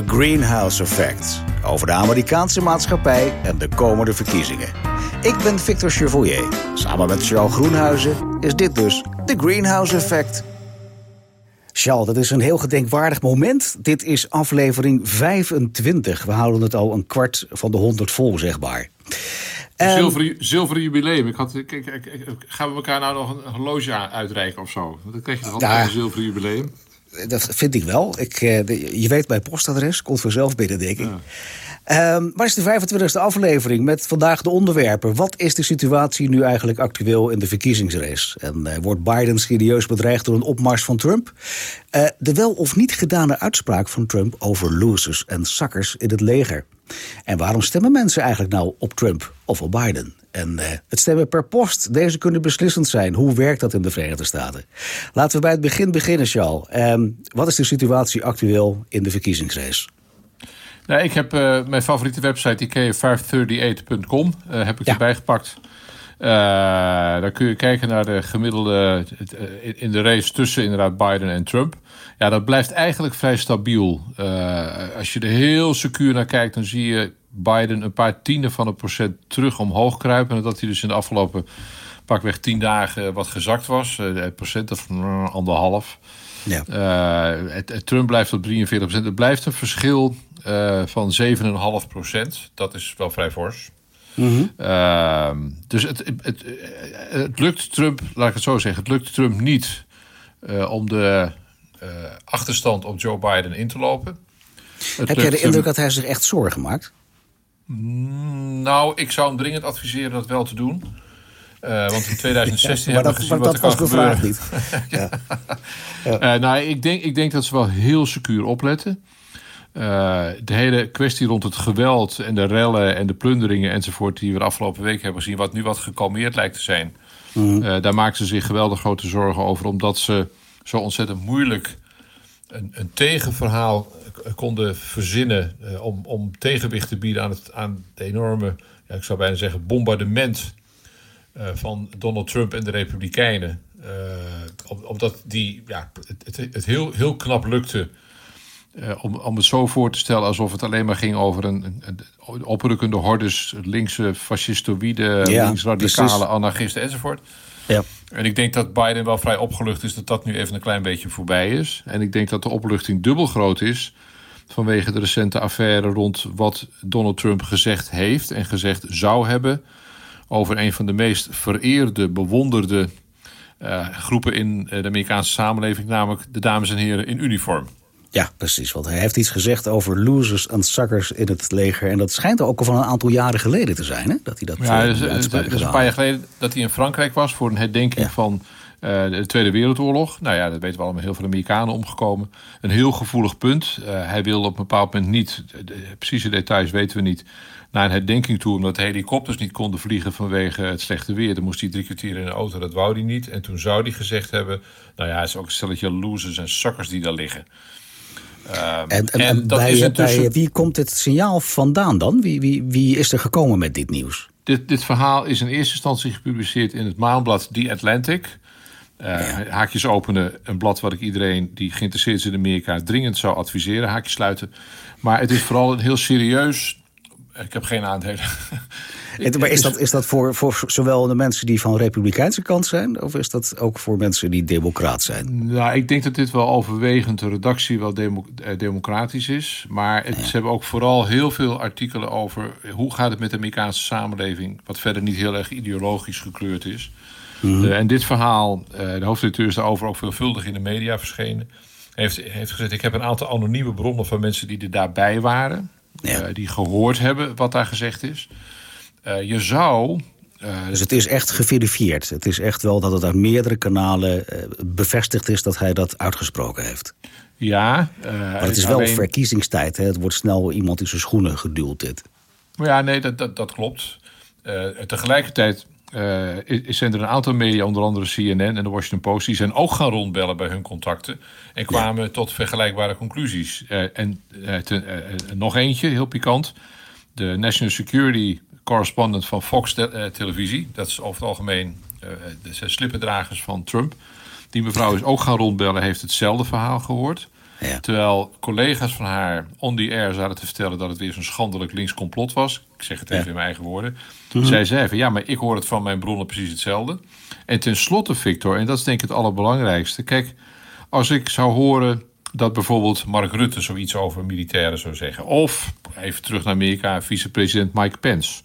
The Greenhouse Effect. Over de Amerikaanse maatschappij en de komende verkiezingen. Ik ben Victor Chevoyer. Samen met Charles Groenhuizen is dit dus The Greenhouse Effect. Charles, dat is een heel gedenkwaardig moment. Dit is aflevering 25. We houden het al een kwart van de 100 vol, zeg maar. Een zilveren, zilveren jubileum. Ik had, gaan we elkaar nou nog een horloge uitreiken of zo? Dan krijg je toch altijd een zilveren jubileum? Dat vind ik wel. Ik, eh, je weet mijn postadres, komt vanzelf binnen, denk ik. Um, waar is de 25e aflevering met vandaag de onderwerpen? Wat is de situatie nu eigenlijk actueel in de verkiezingsrace? En uh, wordt Biden serieus bedreigd door een opmars van Trump? Uh, de wel of niet gedane uitspraak van Trump over losers en suckers in het leger. En waarom stemmen mensen eigenlijk nou op Trump of op Biden? En uh, het stemmen per post, deze kunnen beslissend zijn. Hoe werkt dat in de Verenigde Staten? Laten we bij het begin beginnen, Charles. Um, wat is de situatie actueel in de verkiezingsrace? Nou, ik heb uh, mijn favoriete website, IKEA538.com, uh, heb ik ja. erbij gepakt. Uh, daar kun je kijken naar de gemiddelde in de race tussen inderdaad Biden en Trump. Ja, dat blijft eigenlijk vrij stabiel. als je er heel secuur naar kijkt, dan zie je Biden een paar tienden van een procent terug omhoog kruipen. En dat hij dus in de afgelopen pakweg tien dagen wat gezakt was. Het procent of anderhalf. Ja. Uh, het, het Trump blijft op 43 procent. Het blijft een verschil uh, van 7,5 procent. Dat is wel vrij fors. Mm -hmm. uh, dus het, het, het, het, lukt Trump, laat ik het zo zeggen, het lukt Trump niet om de achterstand op Joe Biden in te lopen. Heb jij de indruk dat hij zich echt zorgen maakt? Mm, nou, ik zou hem dringend adviseren dat wel te doen. Uh, want in 2016 ja, hebben we gezien maar wat dat er was kan gebeuren. niet. ja. Ja. Uh, nou, ik denk, ik denk dat ze wel heel secuur opletten. Uh, de hele kwestie rond het geweld en de rellen en de plunderingen enzovoort... die we de afgelopen week hebben gezien... wat nu wat gekalmeerd lijkt te zijn... Mm. daar maken ze zich geweldig grote zorgen over... omdat ze zo ontzettend moeilijk een, een tegenverhaal konden verzinnen om, om tegenwicht te bieden aan, het, aan de enorme, ja, ik zou bijna zeggen, bombardement van Donald Trump en de Republikeinen. Uh, omdat die, ja, het, het, het, heel, heel knap lukte om, om het zo voor te stellen alsof het alleen maar ging over een, een, een oprukkende hordes, linkse fascistoïde, ja, linksradicale precies. anarchisten enzovoort. Ja. En ik denk dat Biden wel vrij opgelucht is dat dat nu even een klein beetje voorbij is. En ik denk dat de opluchting dubbel groot is vanwege de recente affaire rond wat Donald Trump gezegd heeft en gezegd zou hebben over een van de meest vereerde, bewonderde uh, groepen in de Amerikaanse samenleving, namelijk de dames en heren in uniform. Ja, precies. Want hij heeft iets gezegd over losers en suckers in het leger. En dat schijnt ook al van een aantal jaren geleden te zijn, hè? Dat hij dat Ja, dus, het is een paar jaar geleden dat hij in Frankrijk was voor een herdenking ja. van de Tweede Wereldoorlog. Nou ja, dat weten we allemaal, heel veel Amerikanen omgekomen. Een heel gevoelig punt. Uh, hij wilde op een bepaald moment niet, de precieze details weten we niet, naar een herdenking toe, omdat de helikopters niet konden vliegen vanwege het slechte weer. Dan moest hij drie kwartier in een auto, dat wou hij niet. En toen zou hij gezegd hebben, nou ja, het is ook een stelletje losers en suckers die daar liggen. Um, en, en, en bij, intussen... bij, wie komt dit signaal vandaan dan? Wie, wie, wie is er gekomen met dit nieuws? Dit, dit verhaal is in eerste instantie gepubliceerd in het maandblad The Atlantic. Ja. Haakjes openen, een blad wat ik iedereen die geïnteresseerd is in Amerika dringend zou adviseren. Haakjes sluiten. Maar het is vooral een heel serieus. Ik heb geen aandelen. maar is dat, is dat voor, voor zowel de mensen die van republikeinse kant zijn, of is dat ook voor mensen die democraat zijn? Nou, ik denk dat dit wel overwegend de redactie wel demo, eh, democratisch is. Maar het, ja. ze hebben ook vooral heel veel artikelen over hoe gaat het met de Amerikaanse samenleving, wat verder niet heel erg ideologisch gekleurd is. Mm -hmm. uh, en dit verhaal, uh, de hoofdredacteur is daarover ook veelvuldig in de media verschenen. Heeft, heeft gezegd, ik heb een aantal anonieme bronnen van mensen die er daarbij waren. Ja. Uh, die gehoord hebben wat daar gezegd is. Je zou. Uh, dus het is echt geverifieerd. Het is echt wel dat het uit meerdere kanalen uh, bevestigd is dat hij dat uitgesproken heeft. Ja. maar het is wel verkiezingstijd. Hè? Het wordt snel iemand in zijn schoenen geduwd. Dit. Ja, nee, dat, dat, dat klopt. tegelijkertijd zijn er een aantal media, onder andere CNN en de Washington Post, die zijn ook gaan rondbellen bij hun contacten. En kwamen ja. tot vergelijkbare conclusies. en te, nog eentje, heel pikant. De National Security correspondent van Fox te uh, televisie. Dat is over het algemeen uh, de slippendragers van Trump. Die mevrouw is ook gaan rondbellen, heeft hetzelfde verhaal gehoord. Terwijl collega's van haar on the air zaten te vertellen dat het weer zo'n schandelijk links complot was. Ik zeg het even in mijn eigen woorden. Mhm. Zij zei van ja, maar ik hoor het van mijn bronnen precies hetzelfde. En tenslotte, Victor, en dat is denk ik het allerbelangrijkste. Kijk, als ik zou horen dat bijvoorbeeld Mark Rutte zoiets over militairen zou zeggen. Of, even terug naar Amerika, vicepresident Mike Pence.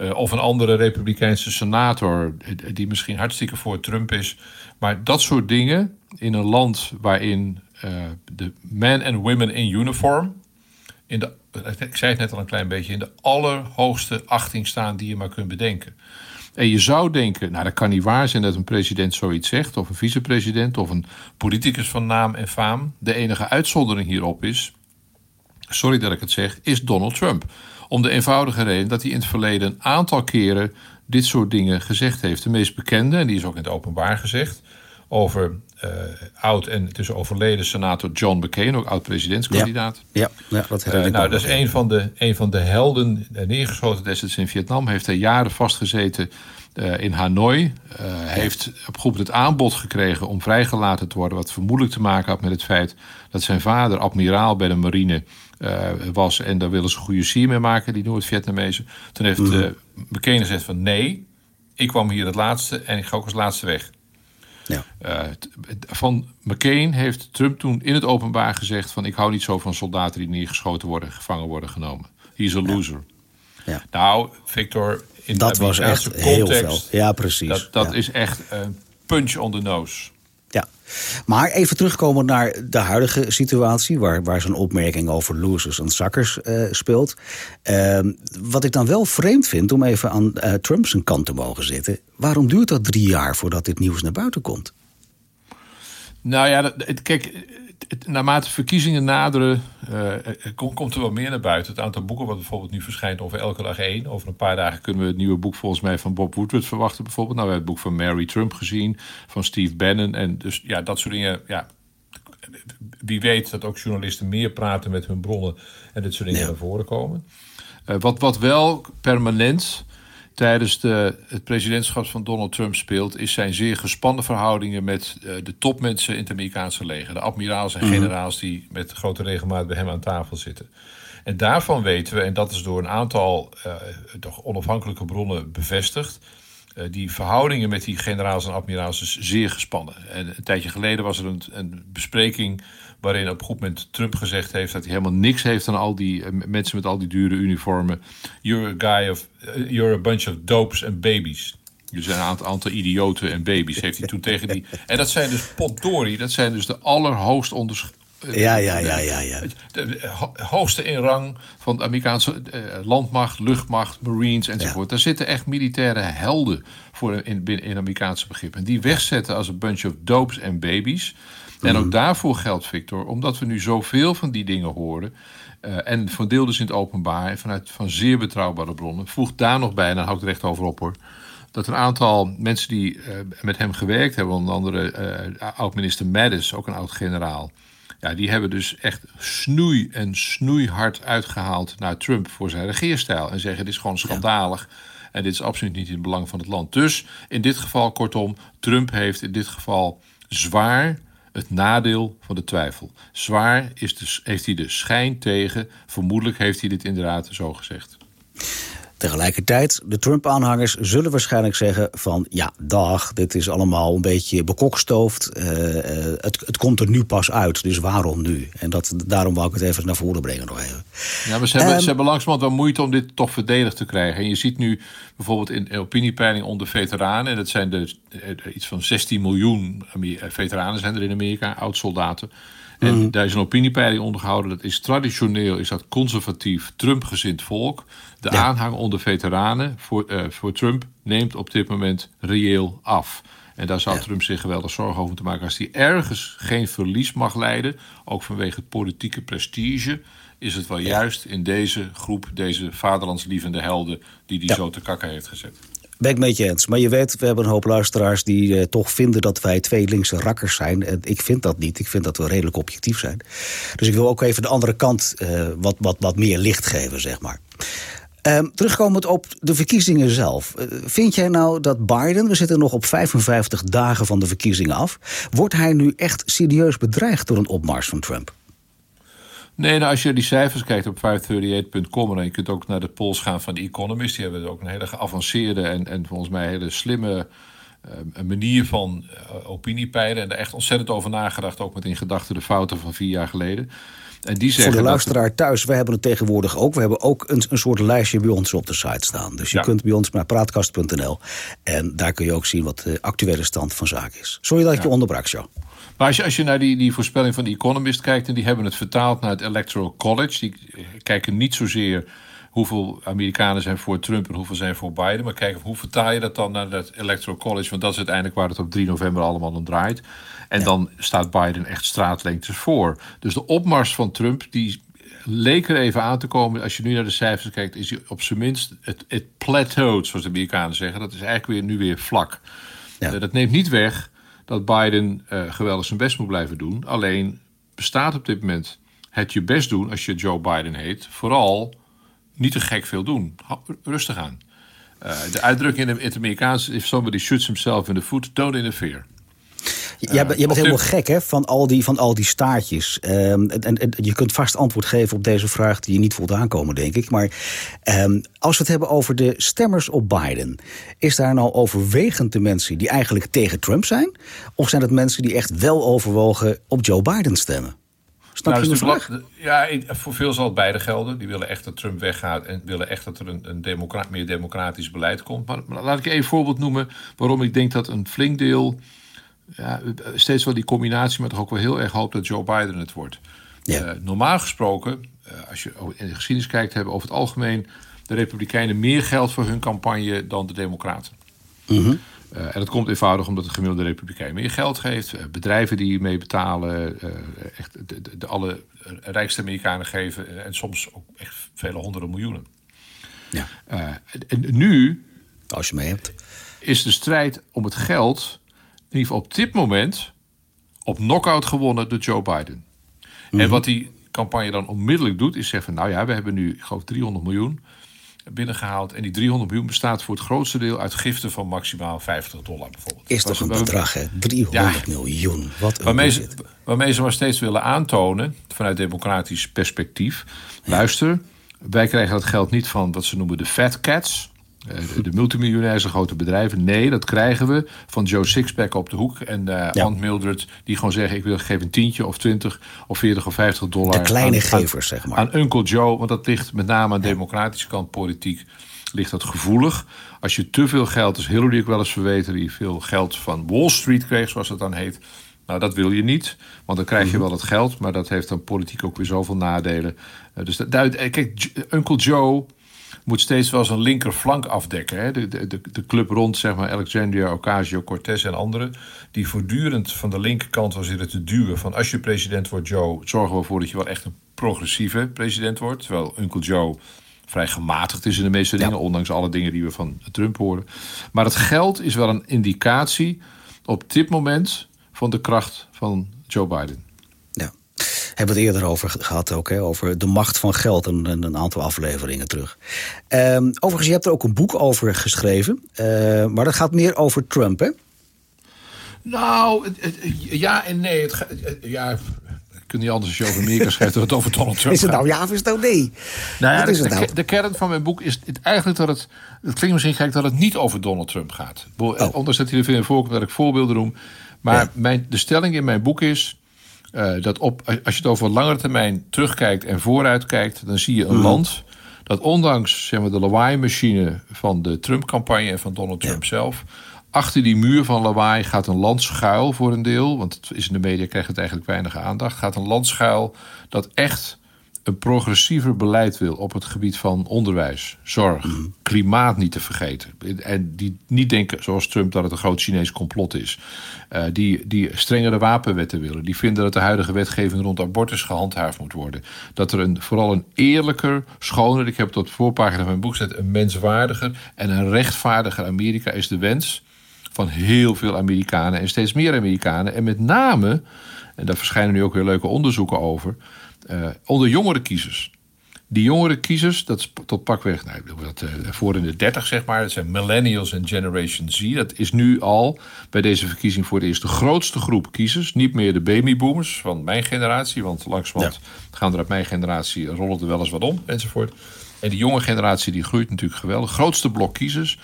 Uh, of een andere republikeinse senator die misschien hartstikke voor Trump is. Maar dat soort dingen in een land waarin uh, de men en women in uniform... In de, ik zei het net al een klein beetje, in de allerhoogste achting staan die je maar kunt bedenken. En je zou denken, nou dat kan niet waar zijn dat een president zoiets zegt, of een vicepresident, of een politicus van naam en faam. De enige uitzondering hierop is, sorry dat ik het zeg, is Donald Trump. Om de eenvoudige reden dat hij in het verleden een aantal keren dit soort dingen gezegd heeft. De meest bekende, en die is ook in het openbaar gezegd, over uh, oud en tussen overleden senator John McCain, ook oud presidentskandidaat. Ja, ja, dat uh, Nou, dat is een van, de, een van de helden uh, neergeschoten destijds in Vietnam. Heeft hij jaren vastgezeten in Hanoi. Hij heeft op groep het aanbod gekregen om vrijgelaten te worden. Wat vermoedelijk te maken had met het feit dat zijn vader admiraal bij de marine was. En daar willen ze goede sier mee maken, die Noord-Vietnamezen. Toen heeft mm McCain gezegd van nee, ik kwam hier het laatste en ik ga ook als laatste weg. Ja. Uh, van McCain heeft Trump toen in het openbaar gezegd: van ik hou niet zo van soldaten die neergeschoten worden, gevangen worden genomen. He's a loser. Ja. Nou, Victor, in dat was echt context, heel veel. Ja, precies. Dat, dat is echt een punch on the nose. Maar even terugkomen naar de huidige situatie, waar, waar zo'n opmerking over losers en zakkers uh, speelt. Uh, wat ik dan wel vreemd vind, om even aan uh, Trump kant te mogen zitten, waarom duurt dat drie jaar voordat dit nieuws naar buiten komt? Nou ja, kijk, naarmate verkiezingen naderen, uh, komt er wel meer naar buiten. Het aantal boeken wat bijvoorbeeld nu verschijnt over elke dag één. Over een paar dagen kunnen we het nieuwe boek volgens mij van Bob Woodward verwachten bijvoorbeeld. Nou, we hebben het boek van Mary Trump gezien, van Steve Bannon. En dus ja, dat soort dingen, ja, wie weet dat ook journalisten meer praten met hun bronnen en dit soort dingen naar voren komen. Uh, wat, wat wel permanent tijdens de, het presidentschap van Donald Trump speelt, is zijn zeer gespannen verhoudingen met uh, de topmensen in het Amerikaanse leger. De admiraals en mhm. generaals die met grote regelmaat bij hem aan tafel zitten. En daarvan weten we, en dat is door een aantal uh, toch onafhankelijke bronnen bevestigd. Uh, die verhoudingen met die generaals en admiraals is zeer gespannen. En een tijdje geleden was er een, een bespreking waarin op een goed moment Trump gezegd heeft dat hij helemaal niks heeft aan al die uh, mensen met al die dure uniformen. You're a guy of, uh, you're a bunch of dopes and babies. Zijn een aantal, aantal idioten en baby's, heeft hij toen tegen die. En dat zijn dus potdorie, dat zijn dus de allerhoogst onders, ja, ja, ja, ja, ja. De hoogste in rang van de Amerikaanse landmacht, luchtmacht, Marines enzovoort. Daar zitten echt militaire helden voor in, in Amerikaanse begrippen. En die wegzetten als een bunch of dopes en baby's. En ook mhm. daarvoor geldt, Victor, omdat we nu zoveel van die dingen horen. Uh, en van deel dus in het openbaar, vanuit van zeer betrouwbare bronnen. Voeg daar nog bij, en dan hou ik er echt over op hoor. Dat een aantal mensen die uh, met hem gewerkt hebben, onder andere uh, oud-minister Mattis, ook een oud-generaal. Ja, die hebben dus echt snoei en snoeihard uitgehaald naar Trump voor zijn regeerstijl. En zeggen: dit is gewoon schandalig. En dit is absoluut niet in het belang van het land. Dus in dit geval, kortom, Trump heeft in dit geval zwaar het nadeel van de twijfel. Zwaar is de, heeft hij de schijn tegen. Vermoedelijk heeft hij dit inderdaad zo gezegd. Tegelijkertijd, de Trump-aanhangers zullen waarschijnlijk zeggen van... ja, dag, dit is allemaal een beetje bekokstoofd. Uh, het, het komt er nu pas uit, dus waarom nu? En dat, daarom wou ik het even naar voren brengen nog even. Ja, maar ze hebben, um, ze hebben langzamerhand wel moeite om dit toch verdedigd te krijgen. En je ziet nu bijvoorbeeld in opiniepeiling onder veteranen... en dat zijn de, iets van 16 miljoen veteranen zijn er in Amerika, oud-soldaten... En mhm. daar is een opiniepeiling onder gehouden. Dat is traditioneel is dat conservatief Trump-gezind volk. De aanhang onder veteranen voor, uh, voor Trump neemt op dit moment reëel af. En daar zou Trump zich geweldig zorgen over te maken. Als hij ergens geen verlies mag leiden, ook vanwege politieke prestige, is het wel juist in deze groep, deze vaderlandslievende helden, die die zo te kakken heeft gezet. Ben ik met je eens. Maar je weet, we hebben een hoop luisteraars die uh, toch vinden dat wij twee linkse rakkers zijn. En ik vind dat niet. Ik vind dat we redelijk objectief zijn. Dus ik wil ook even de andere kant uh, wat, wat, wat meer licht geven, zeg maar. Um, terugkomend op de verkiezingen zelf. Uh, vind jij nou dat Biden, we zitten nog op 55 dagen van de verkiezingen af... wordt hij nu echt serieus bedreigd door een opmars van Trump? Nee, nou, als je die cijfers kijkt op 538.com... en je kunt ook naar de polls gaan van The Economist... die hebben ook een hele geavanceerde en, en volgens mij hele slimme... Uh, manier van uh, opiniepeilen. En daar echt ontzettend over nagedacht. Ook met in gedachten de fouten van vier jaar geleden. En die zeggen Voor de luisteraar thuis, we hebben het tegenwoordig ook. We hebben ook een, een soort lijstje bij ons op de site staan. Dus je kunt bij ons naar praatkast.nl. En daar kun je ook zien wat de actuele stand van zaken is. Sorry dat ik je onderbrak, Jo. Maar als je, als je naar die, die voorspelling van de Economist kijkt... en die hebben het vertaald naar het Electoral College... die kijken niet zozeer hoeveel Amerikanen zijn voor Trump en hoeveel zijn voor Biden. Maar kijken hoe vertaal je dat dan naar het Electoral College? Want dat is uiteindelijk waar het op 3 november allemaal om draait. En dan staat Biden echt straatlengtes voor. Dus de opmars van Trump, die leek er even aan te komen. Als je nu naar de cijfers kijkt, is hij op zijn minst het, het plateaued, zoals de Amerikanen zeggen. Dat is eigenlijk weer, nu weer vlak. Ja. Uh, dat neemt niet weg dat Biden uh, geweldig zijn best moet blijven doen. Alleen bestaat op dit moment het je best doen als je Joe Biden heet. Vooral niet te gek veel doen. Rustig aan. Uh, de uitdrukking in het Amerikaans: if somebody shoots himself in the foot, don't interfere. Jij, bent, bent helemaal gek hè, van, al die, van al die staartjes. Um, en, en, je kunt vast antwoord geven op deze vraag die je niet voelt aankomen, denk ik. Maar um, als we het hebben over de stemmers op Biden... is daar nou overwegend de mensen die eigenlijk tegen Trump zijn? Of zijn het mensen die echt wel overwogen op Joe Biden stemmen? Snap nou, je dus vraag? Ja, voor veel zal het beide gelden. Die willen echt dat Trump weggaat en willen echt dat er een, een democra meer democratisch beleid komt. Maar, maar, laat ik even een voorbeeld noemen waarom ik denk dat een flink deel ja, steeds wel die combinatie, maar toch ook wel heel erg hoop dat Joe Biden het wordt. Ja. Uh, normaal gesproken, uh, als je in de geschiedenis kijkt, hebben over het algemeen de Republikeinen meer geld voor hun campagne dan de Democraten. Uh, en dat komt eenvoudig omdat de gemiddelde Republikein meer geld geeft. bedrijven die mee betalen, echt de, de, de, alle rijkste Amerikanen geven. en soms ook echt vele honderden miljoenen. Ja. en nu. Als je mee hebt. Is de strijd om het geld geval op dit moment op knockout gewonnen door Joe Biden. En mhm. wat die campagne dan onmiddellijk doet, is zeggen: Nou ja, we hebben nu, ik geloof, 300 miljoen binnengehaald. En die 300 miljoen bestaat voor het grootste deel uit giften van maximaal 50 dollar bijvoorbeeld. Is toch een bedrag, hè? 300 miljoen. Wat een waarmee, ze, waarmee ze maar steeds willen aantonen, vanuit democratisch perspectief. Luister, wij krijgen dat geld niet van wat ze noemen de fat cats. Eh, de multimiljonairs, de grote bedrijven. Nee, dat krijgen we van Joe Sixpack op de hoek en uh, ja. Mildred... die gewoon zeggen, ik wil geven een tientje of 20 of 40 of 50 dollar... De kleine gevers, zeg maar. Aan Uncle Joe, want dat ligt met name aan de democratische kant politiek... ligt dat gevoelig. Als je te veel geld, dus Hillary ook wel eens verweten... die veel geld van Wall Street kreeg, zoals dat dan heet... Nou, dat wil je niet, want dan krijg je mhm. wel het geld... maar dat heeft dan politiek ook weer zoveel nadelen. Uh, dus dat, kijk, Uncle Joe moet steeds wel zijn linkerflank afdekken. Hè? De, de, de club rond zeg maar, Alexandria Ocasio-Cortez en anderen... die voortdurend van de linkerkant was zitten te duwen... van als je president wordt, Joe, zorgen we ervoor dat je wel echt een progressieve president wordt. Terwijl Uncle Joe vrij gematigd is in de meeste dingen... ondanks alle dingen die we van Trump horen. Maar het geld is wel een indicatie op dit moment... van de kracht van Joe Biden hebben het eerder over gehad ook, hè, over de macht van geld, een, een aantal afleveringen terug. Um, overigens, je hebt er ook een boek over geschreven, uh, maar dat gaat meer over Trump, hè? Nou, ja en nee. Het, ja, ik kun niet anders als je over Amerika schrijft dat het over Donald Trump Is het nou ja of is het nou nee? Nou ja, de, nou? de, kern van mijn boek is het, eigenlijk dat het... Het klinkt misschien gek dat het niet over Donald Trump gaat. Oh. Ondanks dat hij er veel in voorkomt dat ik voorbeelden noem. Maar mijn, de stelling in mijn boek is... Uh, dat op, als je het over langere termijn terugkijkt en vooruitkijkt, dan zie je een mhm. land dat ondanks zeg maar, de lawaai-machine van de Trump-campagne en van Donald Trump zelf, achter die muur van lawaai gaat een land schuil voor een deel, want het is in de media krijgt het eigenlijk weinig aandacht, gaat een land schuil dat echt een progressiever beleid wil op het gebied van onderwijs, zorg, mhm. klimaat niet te vergeten. En die niet denken, zoals Trump, dat het een groot Chinees complot is. Uh, die, die strengere wapenwetten willen. Die vinden dat de huidige wetgeving rond abortus gehandhaafd moet worden. Dat er een, vooral een eerlijker, schoner, ik heb het op de voorpagina van mijn boek gezet, een menswaardiger en een rechtvaardiger Amerika is de wens van heel veel Amerikanen en steeds meer Amerikanen. En met name, en daar verschijnen nu ook weer leuke onderzoeken over uh, onder jongere kiezers. Die jongere kiezers, dat is tot pakweg nou, dat, uh, voor in de 30 zeg maar, dat zijn millennials en Generation Z. Dat is nu al bij deze verkiezing voor de eerst de grootste groep kiezers. Niet meer de babyboomers van mijn generatie, want langzamerhand ja. gaan er uit mijn generatie rollen er wel eens wat om enzovoort. En die jonge generatie die groeit natuurlijk geweldig. Grootste blok kiezers.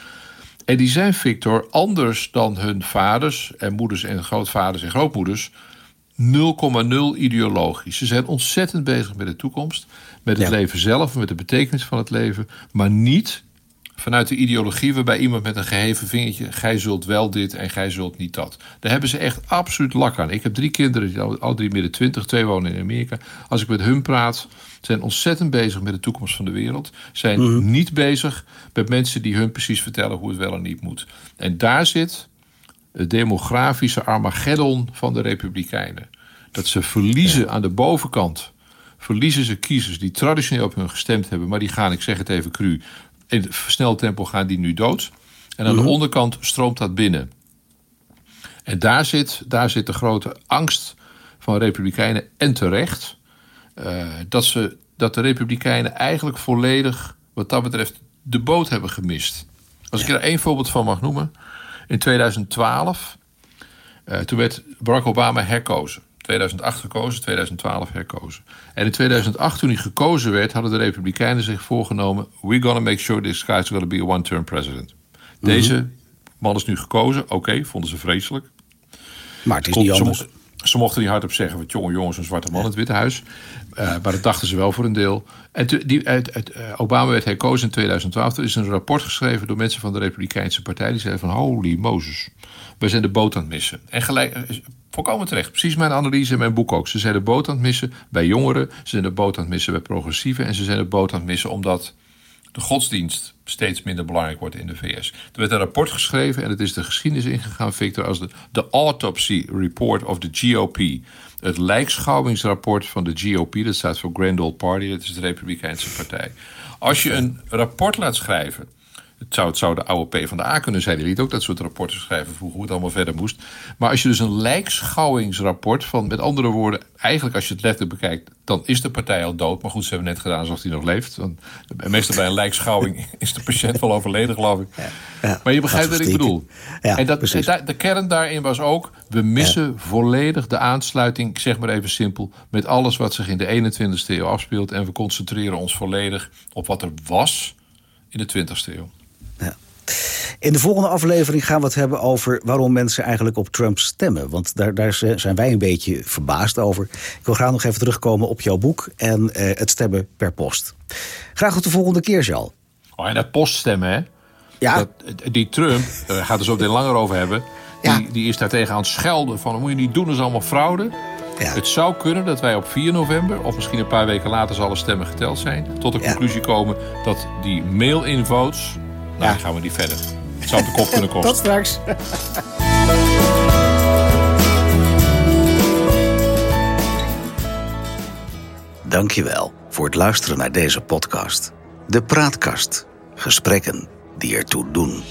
En die zijn, Victor, anders dan hun vaders en moeders en grootvaders en grootmoeders 0,0 ideologisch. Ze zijn ontzettend bezig met de toekomst, met het leven zelf, met de betekenis van het leven, maar niet vanuit de ideologie waarbij iemand met een geheven vingertje, gij zult wel dit en gij zult niet dat. Daar hebben ze echt absoluut lak aan. Ik heb drie kinderen, die alle drie midden twintig, twee wonen in Amerika. Als ik met hun praat, zijn ontzettend bezig met de toekomst van de wereld. Zijn mhm. niet bezig met mensen die hun precies vertellen hoe het wel en niet moet. En daar zit het demografische Armageddon van de Republikeinen. Dat ze verliezen aan de bovenkant. Verliezen ze kiezers die traditioneel op hun gestemd hebben, maar die gaan, ik zeg het even cru, in versneld tempo gaan die nu dood. En aan de mhm. onderkant stroomt dat binnen. En daar zit, daar zit de grote angst van Republikeinen en terecht. Uh, dat, ze, dat de Republikeinen eigenlijk volledig, wat dat betreft, de boot hebben gemist. Als ik er één voorbeeld van mag noemen. In 2012, uh, toen werd Barack Obama herkozen. 2008 gekozen, 2012 herkozen. En in 2008, toen hij gekozen werd, hadden de Republikeinen zich voorgenomen: we're gonna make sure this guy's gonna be a one-term president. Deze man is nu gekozen. Oké, vonden ze vreselijk. Maar het is niet anders. Ze mochten niet hardop zeggen, wat jonge jongens, een zwarte man in het Witte Huis. Uh, maar dat dachten ze wel voor een deel. En die, het, uh, Obama werd herkozen in 2012. Er is een rapport geschreven door mensen van de Republikeinse Partij. Die zeiden van, holy Moses, we zijn de boot aan het missen. En gelijk, uh, volkomen terecht. Precies mijn analyse in mijn boek ook. Ze zijn de boot aan het missen bij jongeren. Ze zijn de boot aan het missen bij progressieven. En ze zijn de boot aan het missen omdat de godsdienst steeds minder belangrijk wordt in de VS. Er werd een rapport geschreven en het is de geschiedenis ingegaan, Victor, als de, de Autopsy Report of the GOP. Het lijkschouwingsrapport van de GOP, dat staat voor Grand Old Party, dat is de Republikeinse Partij. Als je een rapport laat schrijven het zou, het zou de oude P van de A kunnen zijn. Die liet ook dat soort rapporten schrijven vroeger hoe het allemaal verder moest. Maar als je dus een lijkschouwingsrapport van, met andere woorden, eigenlijk als je het letterlijk bekijkt, dan is de partij al dood. Maar goed, ze hebben net gedaan alsof hij nog leeft. Want meestal bij een lijkschouwing is de patiënt wel overleden, geloof ik. Ja, maar je begrijpt wat ik bedoel. Ja, en dat, de kern daarin was ook, we missen volledig de aansluiting, ik zeg maar even simpel, met alles wat zich in de 21ste eeuw afspeelt. En we concentreren ons volledig op wat er was in de 20ste eeuw. In de volgende aflevering gaan we het hebben over waarom mensen eigenlijk op Trump stemmen. Want daar, daar zijn wij een beetje verbaasd over. Ik wil graag nog even terugkomen op jouw boek en eh, het stemmen per post. Graag tot de volgende keer, Jal. Oh, en dat poststemmen, hè? Ja. Dat, die Trump, daar gaat er zo meteen langer over hebben. Die, die is daartegen aan het schelden van, dat moet je niet doen, dat is allemaal fraude. Ja. Het zou kunnen dat wij op 4 november, of misschien een paar weken later zal alle stemmen geteld zijn, tot de conclusie komen dat die mail-in-votes nou, dan gaan we niet verder. Het zou op de kop kunnen kosten. Tot straks. Dankjewel voor het luisteren naar deze podcast. De Praatkast. Gesprekken die ertoe doen.